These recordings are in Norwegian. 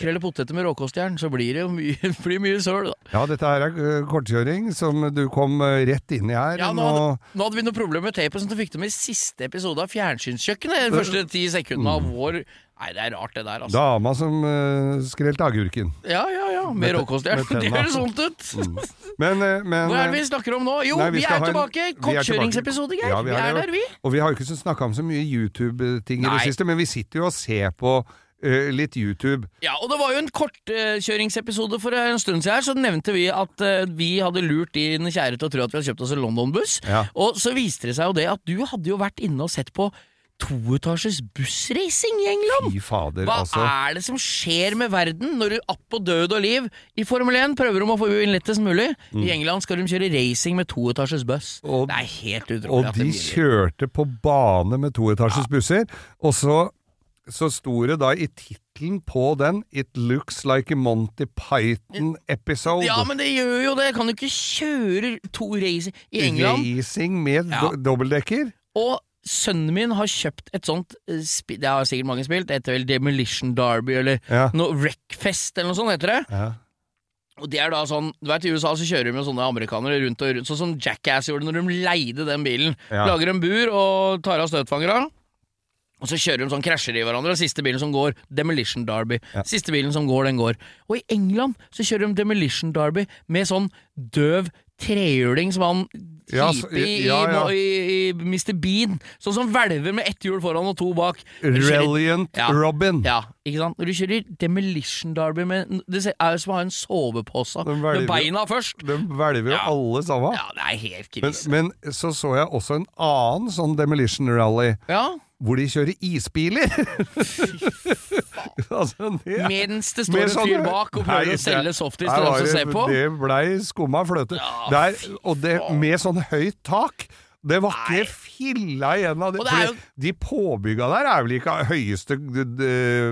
Skreller poteter med råkostjern, så blir det jo mye, blir mye søl. da. Ja, dette her er eh, kortkjøring som du kom eh, rett inn i her. Ja, nå, hadde, nå hadde vi noe problem med tapen, så du fikk det med i siste episode av Fjernsynskjøkkenet. De første ti sekundene av vår Nei, det er rart, det der, altså. Dama som uh, skrelte agurken. Ja, ja, ja. Med Med te- råkostjern. med Det tenna. høres sånt ut. Men, eh, men Hva er det vi snakker om nå? Jo, Nei, vi, skal er ha en- tilbake! vi er tilbake. Kortkjøringsepisode, Geir. Ja, vi, er det. der, vi. Og vi har jo ikke snakka om så mye YouTube-ting i det Nei. siste, men vi sitter jo og ser på eh, litt YouTube. Ja, og det var jo en kortkjøringsepisode for en stund siden her, så nevnte vi at uh, vi hadde lurt din kjære til å tro at vi hadde kjøpt oss en London-buss. Ja. Og så viste det seg jo det at du hadde jo vært inne og sett på toetasjes bussracing i England. Fy fader, Hva altså. er det som skjer med verden når du app på død og liv i Formel 1 prøver om å få inn lettest mulig? I England skal de kjøre racing med toetasjes buss. Mm. Og- det er helt utrolig. Og de kjørte på bane med toetasjes busser, og så, så sto det da i tittelen på den 'It looks like a Monty Python episode'. Ja, men det gjør jo det. Kan du ikke kjøre to racing i England? Racing med Ja. do dobbeltdekker. Og sønnen min har kjøpt et sånt eh, Det har sikkert mange spilt. Det heter vel Demolition Derby eller Ja. noe Wreckfest eller noe sånt heter det. Ja. Og det er da sånn Du vet i USA så kjører de med sånne amerikanere rundt og rundt, sånn som Jackass gjorde når de leide den bilen. Ja. Lager en bur og tar av støtfangere. Og så kjører de sånn krasjer i hverandre, og siste bilen som går, Demolition Derby. Siste bilen som går, den går. Og i England så kjører de Demolition Derby med sånn døv trehjuling som han Ja, så- i, ja, ja. i, i Mr. Bean. Sånn som hvelver med ett hjul foran og to bak. Reliant Ja. Robin. Ja, ikke sant? Når du kjører Demolition Derby med Det er jo som å ha en sovepose med beina først. De hvelver jo Ja. alle sammen. Ja, det er helt Men, men så så jeg også en annen sånn demolition rally, Ja, hvor de kjører isbiler. altså, det, Mens det står en sånne, fyr bak og Nei, prøver å selge softis til dem som ser på. Det blei skumma fløte. Ja, Der, og det med sånn høyt tak. Det var Nei. ikke filla igjen av det. Det jo... De påbygga der er vel ikke av høyeste Nei,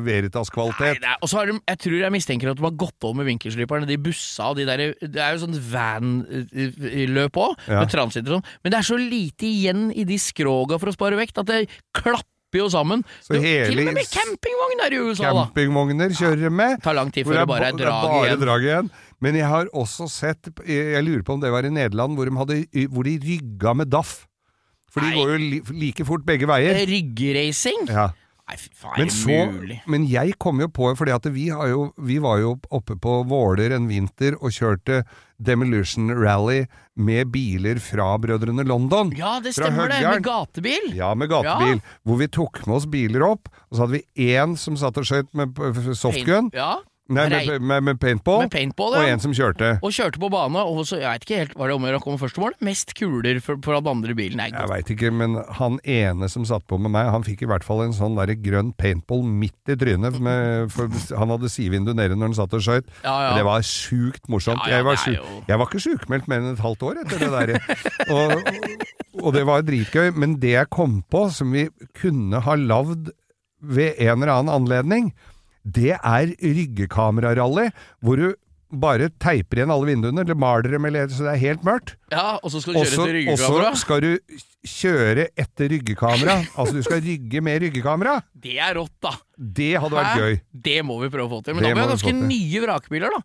Veritas-kvalitet. er, og så har de, jeg tror jeg mistenker at de har gått over med vinkelsliperne, de bussa og de der Det er jo sånn van-løp òg, Ja. med transitter og sånn, men det er så lite igjen i de skroga for å spare vekt at det klapper jo sammen. Så Du- hele- Til og med med campingvogn er i USA, da! Campingvogner kjører med. Tar lang tid før det bare er drag bare igjen. drag igjen. Men jeg har også sett Jeg lurer på om det var i Nederland, hvor de, hadde, hvor de rygga med daff. For de går jo li, like fort begge veier. Ryggracing? Ja. Nei, fy faen, er Men, så, mulig? men jeg kom jo på, fordi at vi, har jo, vi var jo oppe på Våler en vinter og kjørte Demolition Rally med biler fra Brødrene London. Ja, det stemmer det, med gatebil. Ja, med gatebil. Hvor vi tok med oss biler opp, og så hadde vi én som satt og skøyt med softgun, Ja, nei, med, med, med paintball, med paintball, og en som kjørte. Og kjørte på bane, og så, jeg vet ikke helt, var det om å komme først til mål? Mest kuler for, for den andre bilen. Nei, Jeg veit ikke, men han ene som satt på med meg, han fikk i hvert fall en sånn der grønn paintball midt i trynet. Med, for han hadde sidevindu nede når han satt og skøyt. Ja, ja. Det var sjukt morsomt. Ja, ja, jeg, var jo- jeg var ikke sjukmeldt mer enn et halvt år etter det der. og, og det var dritgøy. Men det jeg kom på, som vi kunne ha lagd ved en eller annen anledning, det er ryggekamerarally, hvor du bare teiper igjen alle vinduene, eller maler dem, eller så det er helt mørkt. Ja, og så skal du Og kjøre etter ryggekamera? og så skal du kjøre etter ryggekamera. altså du skal rygge med ryggekamera. Det er rått, da. Det hadde vært gøy. Det må vi prøve å få til. Men Det da må vi ha ganske nye vrakbiler, da.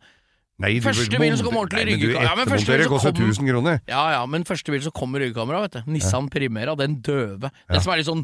Nei, Første bilen som kommer ordentlig ryggekamera. Ja, men første bilen koster 1000 kroner. Ja ja, men første bil som kommer ryggekamera, vet du. Nissan Primera, den døve. Den som er litt sånn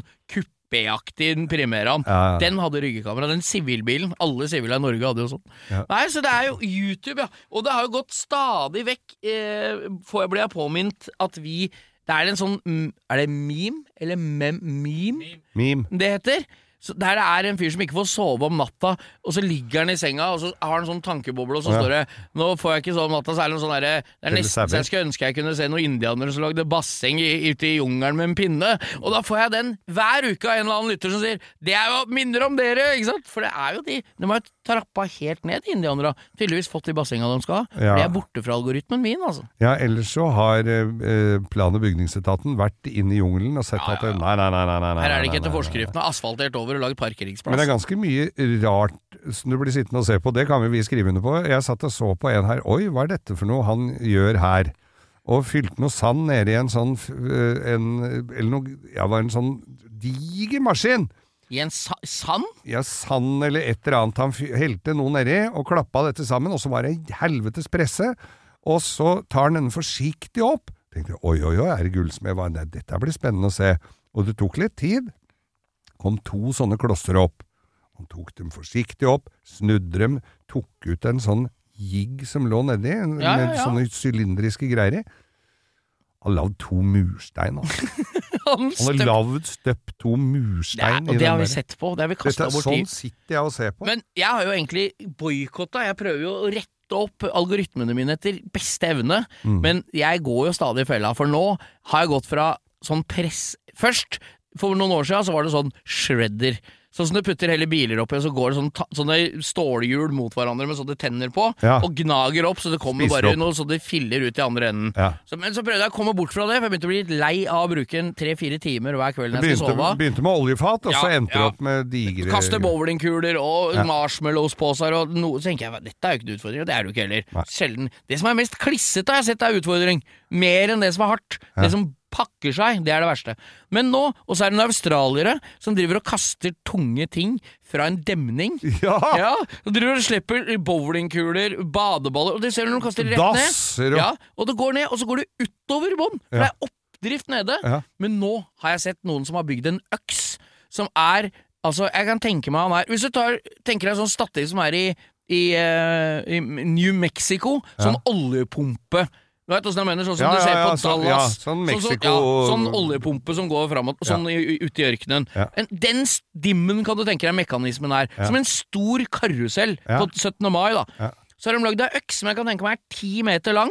kuppéaktig, den primæren. Ja, ja. Den hadde ryggekamera. Den sivilbilen. Alle sivile i Norge hadde jo sånn. Ja. Nei, så det er jo YouTube, ja. Og det har jo gått stadig vekk, eh, får jeg bli påminnet, at vi Det er en sånn Er det meme? Eller mem, meme? Meme. det heter. Så der det er en fyr som ikke får sove om natta, og så ligger han i senga, og så har han sånn tankeboble, og så Ja. står det 'Nå får jeg ikke sove om natta', så er det noe sånn derre Det er nesten så jeg skulle ønske jeg kunne se noen indianere som lagde basseng ute i jungelen med en pinne. Og da får jeg den hver uke av en eller annen lytter som sier 'Det er jo minner om dere', ikke sant? For det er jo de De har jo trappa helt ned, indianere. Tydeligvis fått de bassenga de skal ha. Ja. Det er borte fra algoritmen min, altså. Ja, ellers så har eh, plan- og bygningsetaten vært inn i jungelen og sett Ja, ja, at nei, nei, nei, nei, nei, Her er det ikke etter forskriftene. Asfaltert over og lagd parkeringsplass. Men det er ganske mye rart som du blir sittende og se på. Det kan vi skrive under på. Jeg satt og så på en her. Oi, hva er dette for noe han gjør her? Og fylte noe sand nede i en sånn øh, en, Eller noe Ja, var en sånn diger maskin. I en sa sand? Ja, sand eller et eller annet. Han helte noe nedi og klappa dette sammen, og så var det helvetes presse. Og så tar han denne forsiktig opp. Tenkte oi, oi, oi, er det gullsmed? Nei, Dette blir spennende å se. Og det tok litt tid. Kom to sånne klosser opp. Han tok dem forsiktig opp, snudde dem, tok ut en sånn jigg som lå nedi, en- Ja, ja, med ja. sånne sylindriske greier i. Han lagd to murstein, altså. Han har lagd støpt to det er, murstein og det har vi der. sett på. Det har vi kasta bort sånn tid. sitter jeg og ser på. Men jeg har jo egentlig boikotta. Jeg prøver jo å rette opp algoritmene mine etter beste evne, Mm. men jeg går jo stadig i fella. For nå har jeg gått fra sånn press Først, for noen år siden, så var det sånn shredder. Sånn som du putter hele biler oppi, og så går det sånn ta sånne stålhjul mot hverandre med sånne tenner på, Ja. og gnager opp, så det kommer Spiser bare opp. noe det filler ut i andre enden. Ja. Så, men så prøvde jeg å komme bort fra det, for jeg begynte å bli litt lei av å bruke tre-fire timer hver kveld når jeg skal sove. begynte med oljefat, og så Ja, endte det opp med digre Kaste bowlingkuler og Ja. marshmallows på seg og noe. Så tenker jeg dette er jo ikke en utfordring, og det er det jo ikke heller. Nei. Sjelden. Det som er mest klissete jeg har sett er utfordring. Mer enn det som er hardt. Det som pakker seg, det er det verste. Men nå, og så er det noen australiere som driver og kaster tunge ting fra en demning. Ja! Ja, og driver og slipper bowlingkuler, badeballer, og det ser du når de kaster rett Dasser ned. og Ja, og det går ned, og så går det utover bånn. For Ja. det er oppdrift nede. Ja. Men nå har jeg sett noen som har bygd en øks som er Altså, jeg kan tenke meg han er Hvis du tar, tenker deg en sånn stativ som er i, i, uh, i New Mexico, sånn oljepumpe. Du vet åssen jeg mener? Sånn som Ja, du ser ja, på sånn- Dallas. sånn Mexico- ja, sånn oljepumpe som går framover, sånn i- ute i ørkenen. En, den dimmen kan du tenke deg mekanismen er. Som en stor karusell på 17. mai, da. Så har de lagd ei øks som jeg kan tenke meg er ti meter lang,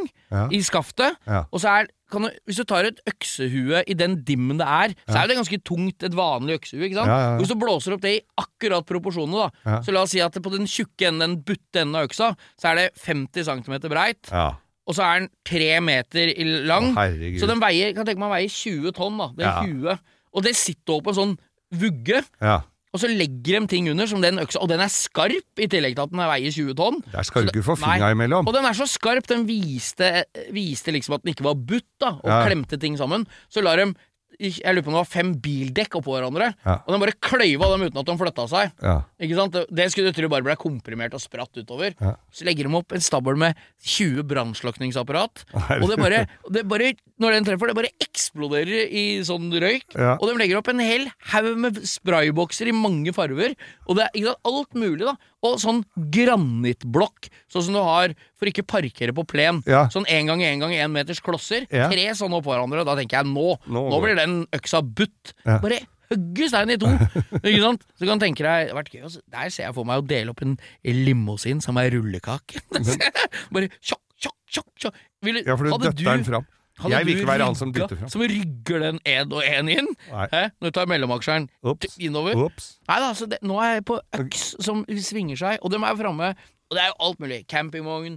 i skaftet. Og så er kan du, Hvis du tar et øksehue i den dimmen det er, så er jo det ganske tungt, et vanlig øksehue. ikke sant? Ja, ja. Og Hvis du blåser opp det i akkurat proporsjonene, da, så la oss si at på den tjukke enden, den butte enden av øksa, så er det 50 cm breit, Ja. Og så er den tre meter lang. Å, så den veier kan tenke meg veier 20 tonn, da, det Ja. huet. Og det sitter oppå en sånn vugge. ja. Og så legger de ting under, som den øksa, og den er skarp, i tillegg til at den veier 20 tonn. Det- ikke få nei. fingra imellom. Og den er så skarp, den viste, viste liksom at den ikke var butt, da, og Ja. klemte ting sammen. Så lar de jeg lurer på om det var fem bildekk oppå hverandre, Ja. og den bare kløyva dem uten at de flytta seg. Ja. Ikke sant? Det- skulle du tro bare ble komprimert og spratt utover. Ja. Så legger de opp en stabel med 20 brannslukningsapparat, og det bare, og det bare Når den treffer, det bare eksploderer i sånn røyk. Og de legger opp en hel haug med spraybokser i mange farger, og det er ikke sant, alt mulig, da. Og sånn granittblokk, sånn som du har for ikke parkere på plen. Sånn én gang én gang én meters klosser. Tre sånne oppå hverandre. Da tenker jeg nå, Nå nå, blir den øksa butt. Ja. Bare hugge steinen i to. ikke sant? Så du kan tenke deg vært gøy, altså. Der ser jeg for meg å dele opp en limousin som ei rullekake. Bare tjokk, tjokk, tjokk, tjokk. Ville- ja, for du døtter den fram. Jeg vil ikke være han som dytter fram. Som rygger den én og én inn? Nei. Hæ? Når du tar mellomaksjeren innover? Ops. Nei da, så det, nå er jeg på øks som svinger seg, og de er framme. Og det er jo alt mulig. Campingvogn,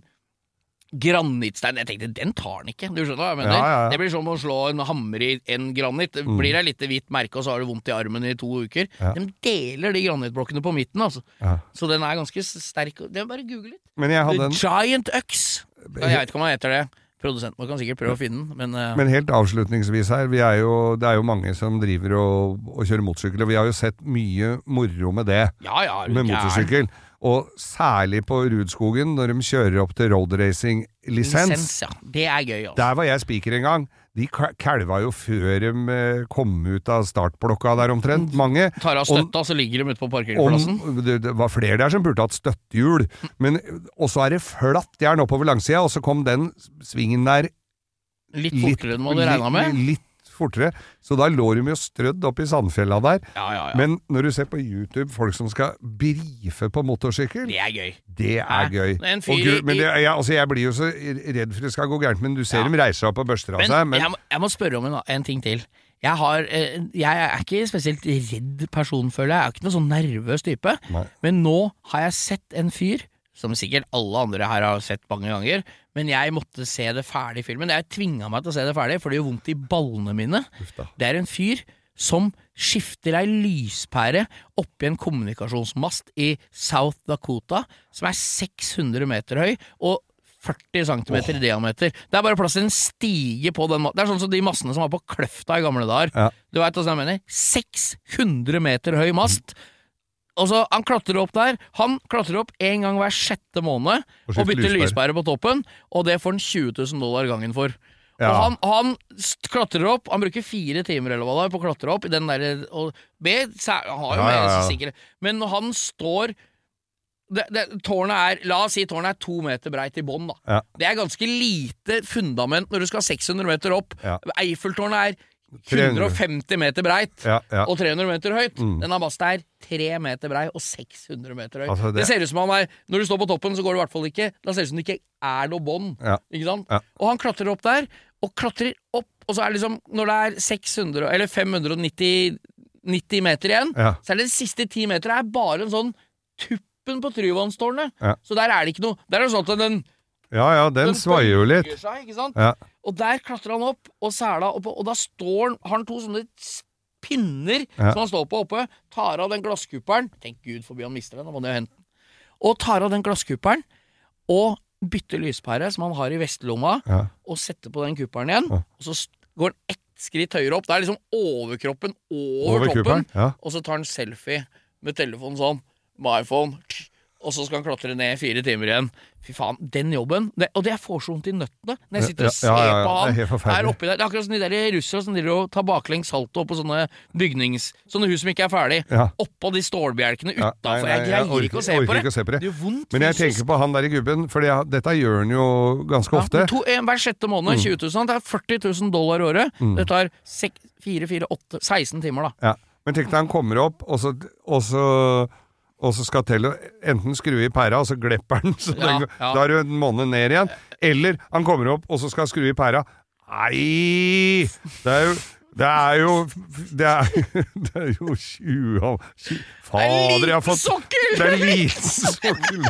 granittstein Jeg tenkte, den tar den ikke. Du skjønner hva jeg mener? Ja, ja, ja. Det blir som å slå en hammer i en granitt. Mm. Blir det et lite hvitt merke, og så har du vondt i armen i to uker. De deler de granittblokkene på midten, altså. Så den er ganske sterk. Det er bare å google litt. Men jeg hadde en Giant Ux. Jeg vet ikke om han heter det. Produsenten vår kan sikkert prøve å finne den, men, uh... Men helt avslutningsvis her, vi er jo, det er jo mange som driver og, og kjører motorsykkel, og vi har jo sett mye moro med det, ja, ja, du med motorsykkel. Og særlig på Rudskogen, når de kjører opp til roadracing-lisens. Lisens, ja. Det er gøy, altså. Der var jeg spiker en gang. De ka- kalva jo før de eh, kom ut av startblokka der omtrent, mange. Tar av støtta, støtta, så ligger de ute på parkeringsplassen. Det, det var flere der som burde hatt støttehjul, men Og så er det flatt jern oppover langsida, og så kom den svingen der Litt fortere enn man hadde regna med. Litt, litt fortere. Så da lå de jo strødd opp i Sandfjella der. Ja, ja, ja. Men når du ser på YouTube folk som skal brife på motorsykkel, det er gøy. det er gøy. Fyr Og men det, jeg, altså, jeg blir jo så redd for det skal gå gærent, men du ser dem reiser seg opp og børster av Men, seg. Men jeg, må, jeg må spørre om en, en ting til. Jeg, har, eh, jeg er ikke spesielt redd person, føler jeg. Jeg er ikke noen sånn nervøs type. Nei. Men nå har jeg sett en fyr, som sikkert alle andre her har sett mange ganger, men jeg måtte se det ferdig i filmen. Jeg tvinga meg til å se det ferdig, for det gjør vondt i ballene mine. Ufta. Det er en fyr som skifter ei lyspære oppi en kommunikasjonsmast i South Dakota, som er 600 meter høy, og 40 cm i diameter. Det er bare plass til en stige på den masten. Det er sånn som de massene som var på Kløfta i gamle dager. Ja. Du veit hva jeg mener? 600 meter høy mast. Og så Han klatrer opp der. Han klatrer opp en gang hver sjette måned Og og, bytter lyspære. på toppen, og det får han 20 000 dollar gangen for. Ja. Og han, han klatrer opp, han bruker fire timer eller hva det er på å klatre opp i den der og B, har jo Ja, ja, ja. sikkert Men når han står det, det, tårnet er, La oss si tårnet er to meter breit i bånn. Ja. Det er ganske lite fundament når du skal 600 meter opp. Ja. Eiffeltårnet er 300. 150 meter breit Ja, ja. og 300 meter høyt. Mm. Den masta er 3 meter brei og 600 meter høy. Altså, det- det... ser ut som han er Når du står på toppen, så går det i hvert fall ikke Da ser det ut som det ikke er noe bånd. Ja. Og han klatrer opp der, og klatrer opp, og så er det liksom Når det er 600 Eller 590 90 meter igjen, så er det de siste 10 meter er bare en sånn tuppen på Tryvannstårnet. Så der er det ikke noe Der er det sånn at den ja, ja, den svaier jo litt. Seg, ikke sant? Ja. Og der klatrer han opp, og sela oppå, og da står han Har han to sånne pinner Ja. som han står på oppe, tar av den glasskuppelen Tenk Gud forbi han mister den, da må han jo hente den. Og tar av den glasskuppelen, og bytter lyspære som han har i vestlomma, Ja. og setter på den kuppelen igjen. Ja. Og så går han ett skritt høyere opp. Det er liksom overkroppen over, Over toppen. Og så tar han selfie med telefonen sånn, med iPhone, og så skal han klatre ned fire timer igjen. Fy faen, den jobben det, Og det får så vondt i nøttene når jeg sitter og ser ja, ja, ja, på han det er der oppi der. Det er akkurat som de der russere som driver og tar baklengs salto på sånne bygnings... Sånne hus som ikke er ferdig. Ja. Oppå de stålbjelkene utafor. Jeg greier orker- ikke å se orker på det. ikke å se på det. Det gjør vondt Men jeg tenker på han der i gubben, for det- dette gjør han jo ganske ofte. To, en, hver sjette måned, 20 000. Det er 40 000 dollar i året. Mm. Det tar 4, 4, 8, 16 timer, da. Ja. Men tenk deg han kommer opp, og så, og så, og så skal Tello enten skru i pæra, og så glepper den, så den, ja. da er du en måned ned igjen. Eller han kommer opp, og så skal han skru i pæra. Nei! Det er jo det er jo Det er, det er jo 20 Fader, jeg har fått! Det er liten sokkel!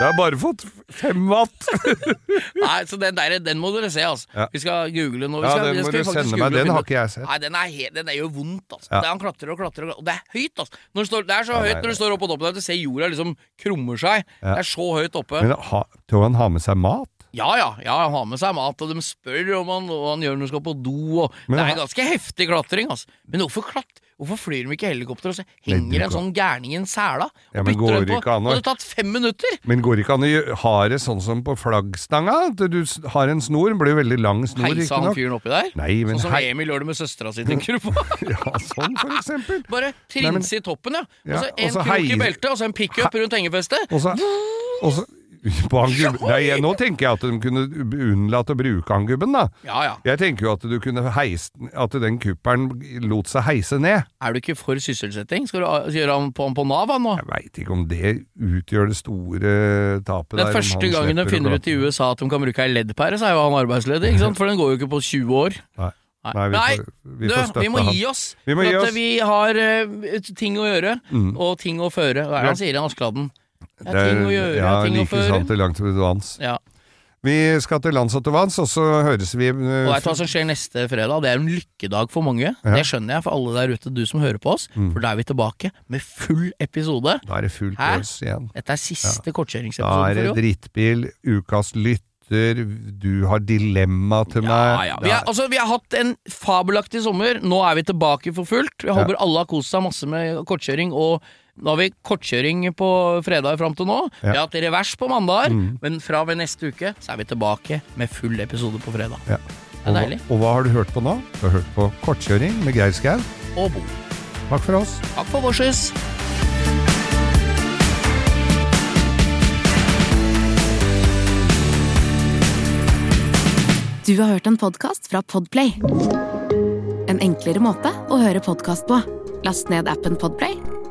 Jeg har bare fått fem watt! Nei, så den, der, den må dere se, altså. Ja. Vi skal google nå. Vi Ja, den må du sende meg. Den har ikke jeg sett. Nei, den, er he, den er jo vondt, altså. Ja. Det, han klatrer og klatrer, og det er høyt, altså. Det, står, det er så Ja, høyt nei, når du står oppe og toppen der, at du ser jorda liksom krummer seg. Det er så høyt oppe. Men ha, tror han har med seg mat? Ja, ja, ja, han har med seg mat, og de spør om han, og han gjør når han skal på do. Og Men det er en ganske heftig klatring, altså. Men hvorfor, klatt, hvorfor flyr de ikke helikopter, og så henger en sånn gærning i en sela? Ja, men går det ikke an å- Det hadde tatt fem minutter! Men går det ikke an å ha det sånn som på flaggstanga? Du har en snor, den blir jo veldig lang snor, Heisa han fyren oppi der? Nei, men sånn som hei- Emil gjør det med søstera si, tenker du på? Ja, sånn for eksempel. Bare trinse i toppen, ja. Og så en krok i beltet, og så en pickup rundt hengefestet. Og så, og så på han gubben. Nei, nå tenker jeg at de kunne unnlate å bruke han gubben, da. Ja ja. Jeg tenker jo at du kunne heise At den kuppelen lot seg heise ned. Er du ikke for sysselsetting? Skal du gjøre han på, på Nav, han nå? Jeg veit ikke om det utgjør det store tapet Den der. om første gangen de finner ut i USA at de kan bruke ei leddpære, så er jo han arbeidsledig, ikke sant? For den går jo ikke på 20 år. Nei. Nei, vi får, vi du, vi må han. gi oss. Vi gi oss. vi har uh, ting å gjøre, Mm. og ting å føre. Hva er det han sier i Askeladden? Det Det er ting å er- gjøre, ja, ting å like føre. sant til langt til vanns. Ja. Vi skal til lands og til vanns, og så høres vi Og vet du hva som skjer neste fredag? Det er en lykkedag for mange. Ja. Det skjønner jeg for alle der ute, du som hører på oss. Mm. For da er vi tilbake med full episode. Da er det full pøs igjen. Dette er siste Da kortkjøringsepisode er det for i år. drittbil, ukas lytter, du har dilemma til meg. Ja, ja. Vi, er, altså, vi har hatt en fabelaktig sommer. Nå er vi tilbake for fullt. Jeg håper alle har kost seg masse med kortkjøring. Og nå har vi kortkjøring på fredag fram til nå. Vi har hatt revers på mandager. Mm. Men fra ved neste uke så er vi tilbake med full episode på fredag. Ja. Det Og, er deilig. og hva har du hørt på nå? Du har hørt på Kortkjøring med Geir Skau. Og bo. Takk for oss. Takk for vår skyss. Du har hørt en podkast fra Podplay. En enklere måte å høre podkast på. Last ned appen Podplay,